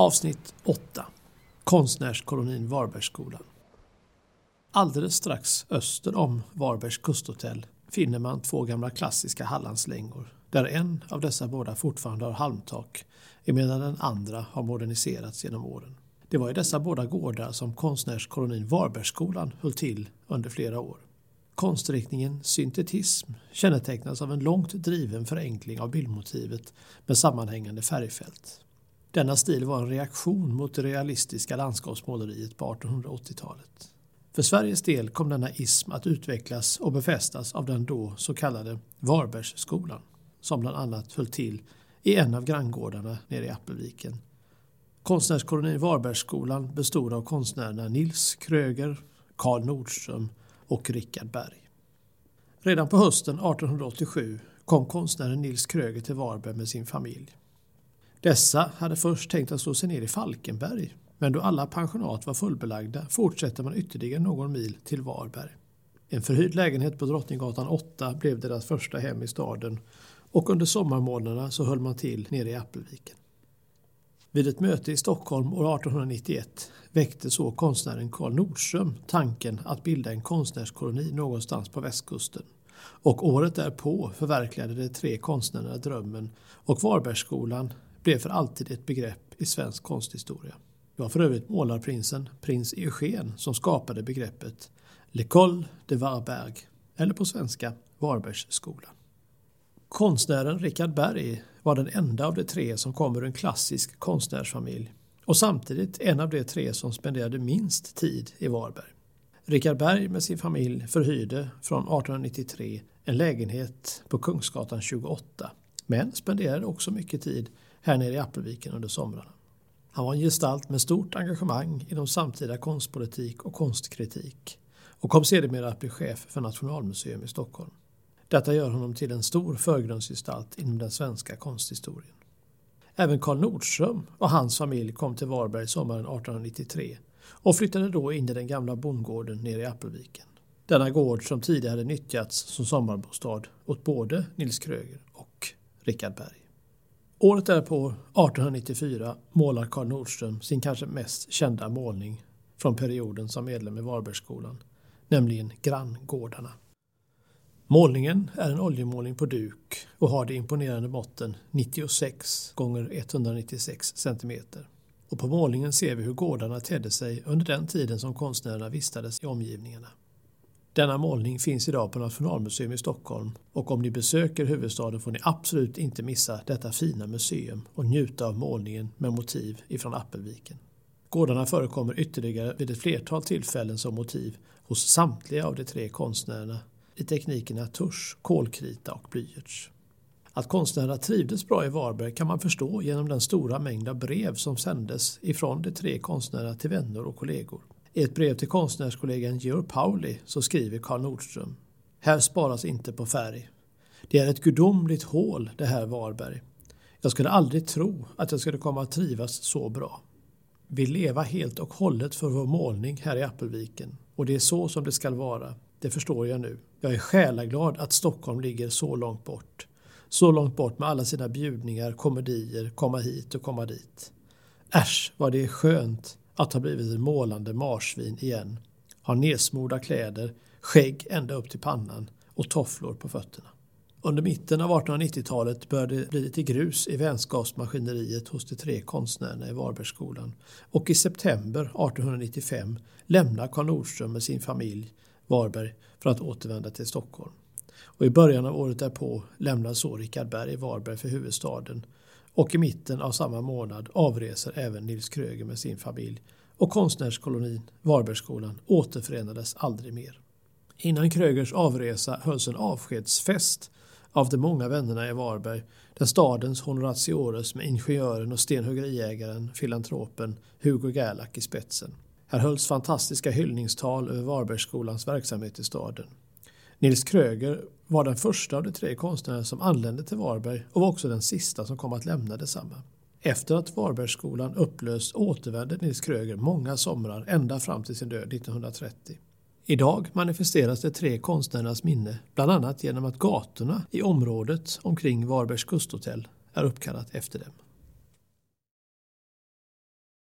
Avsnitt 8 Konstnärskolonin Varbergsskolan Alldeles strax öster om Varbergs kusthotell finner man två gamla klassiska Hallandslängor där en av dessa båda fortfarande har halmtak emedan den andra har moderniserats genom åren. Det var i dessa båda gårdar som konstnärskolonin Varbergsskolan höll till under flera år. Konstriktningen syntetism kännetecknas av en långt driven förenkling av bildmotivet med sammanhängande färgfält. Denna stil var en reaktion mot det realistiska landskapsmåleriet på 1880-talet. För Sveriges del kom denna ism att utvecklas och befästas av den då så kallade Varbergsskolan som bland annat höll till i en av granngårdarna nere i Appelviken. Konstnärskolonin Varbergsskolan bestod av konstnärerna Nils Kröger, Karl Nordström och Rickard Berg. Redan på hösten 1887 kom konstnären Nils Kröger till Varberg med sin familj. Dessa hade först tänkt att slå sig ner i Falkenberg men då alla pensionat var fullbelagda fortsätter man ytterligare någon mil till Varberg. En förhyrd lägenhet på Drottninggatan 8 blev deras första hem i staden och under sommarmånaderna så höll man till nere i Appelviken. Vid ett möte i Stockholm år 1891 väckte så konstnären Karl Nordström tanken att bilda en konstnärskoloni någonstans på västkusten. Och året därpå förverkligade de tre konstnärerna drömmen och Varbergsskolan blev för alltid ett begrepp i svensk konsthistoria. Det var för övrigt målarprinsen prins Eugen som skapade begreppet L'École de Varberg, eller på svenska Varbergsskolan. Konstnären Richard Berg var den enda av de tre som kom ur en klassisk konstnärsfamilj och samtidigt en av de tre som spenderade minst tid i Varberg. Richard Berg med sin familj förhyrde från 1893 en lägenhet på Kungsgatan 28 men spenderade också mycket tid här nere i Appelviken under somrarna. Han var en gestalt med stort engagemang inom samtida konstpolitik och konstkritik och kom sedermera att bli chef för Nationalmuseum i Stockholm. Detta gör honom till en stor förgrundsgestalt inom den svenska konsthistorien. Även Karl Nordström och hans familj kom till Varberg sommaren 1893 och flyttade då in i den gamla bondgården nere i Appelviken. Denna gård som tidigare hade nyttjats som sommarbostad åt både Nils Kröger och Rickard Berg. Året därpå, 1894, målar Karl Nordström sin kanske mest kända målning från perioden som medlem i Varbergsskolan, nämligen Granngårdarna. Målningen är en oljemålning på duk och har de imponerande måtten 96 x 196 cm. Och på målningen ser vi hur gårdarna tedde sig under den tiden som konstnärerna vistades i omgivningarna. Denna målning finns idag på Nationalmuseum i Stockholm och om ni besöker huvudstaden får ni absolut inte missa detta fina museum och njuta av målningen med motiv ifrån Appelviken. Gårdarna förekommer ytterligare vid ett flertal tillfällen som motiv hos samtliga av de tre konstnärerna i teknikerna tusch, kolkrita och blyerts. Att konstnärerna trivdes bra i Varberg kan man förstå genom den stora mängd av brev som sändes ifrån de tre konstnärerna till vänner och kollegor. I ett brev till konstnärskollegan Georg Pauli så skriver Karl Nordström Här sparas inte på färg. Det är ett gudomligt hål det här Varberg. Jag skulle aldrig tro att jag skulle komma att trivas så bra. Vi leva helt och hållet för vår målning här i Appelviken och det är så som det skall vara. Det förstår jag nu. Jag är själaglad att Stockholm ligger så långt bort. Så långt bort med alla sina bjudningar, komedier, komma hit och komma dit. Äsch vad det är skönt att ha blivit ett målande marsvin igen. Har nedsmorda kläder, skägg ända upp till pannan och tofflor på fötterna. Under mitten av 1890-talet började det bli lite grus i vänskapsmaskineriet hos de tre konstnärerna i Varbergsskolan och i september 1895 lämnar Karl Nordström med sin familj Varberg för att återvända till Stockholm. Och I början av året därpå lämnar så Richard Berg Varberg för huvudstaden och i mitten av samma månad avreser även Nils Kröger med sin familj och konstnärskolonin Varbergsskolan återförenades aldrig mer. Innan Krögers avresa hölls en avskedsfest av de många vännerna i Varberg där stadens honoratiores med ingenjören och stenhuggeriägaren, filantropen Hugo Gerlach i spetsen. Här hölls fantastiska hyllningstal över Varbergsskolans verksamhet i staden. Nils Kröger var den första av de tre konstnärer som anlände till Varberg och var också den sista som kom att lämna detsamma. Efter att Varbergsskolan upplösts återvände Nils Kröger många somrar ända fram till sin död 1930. Idag manifesteras de tre konstnärernas minne bland annat genom att gatorna i området omkring Varbergs kusthotell är uppkallat efter dem.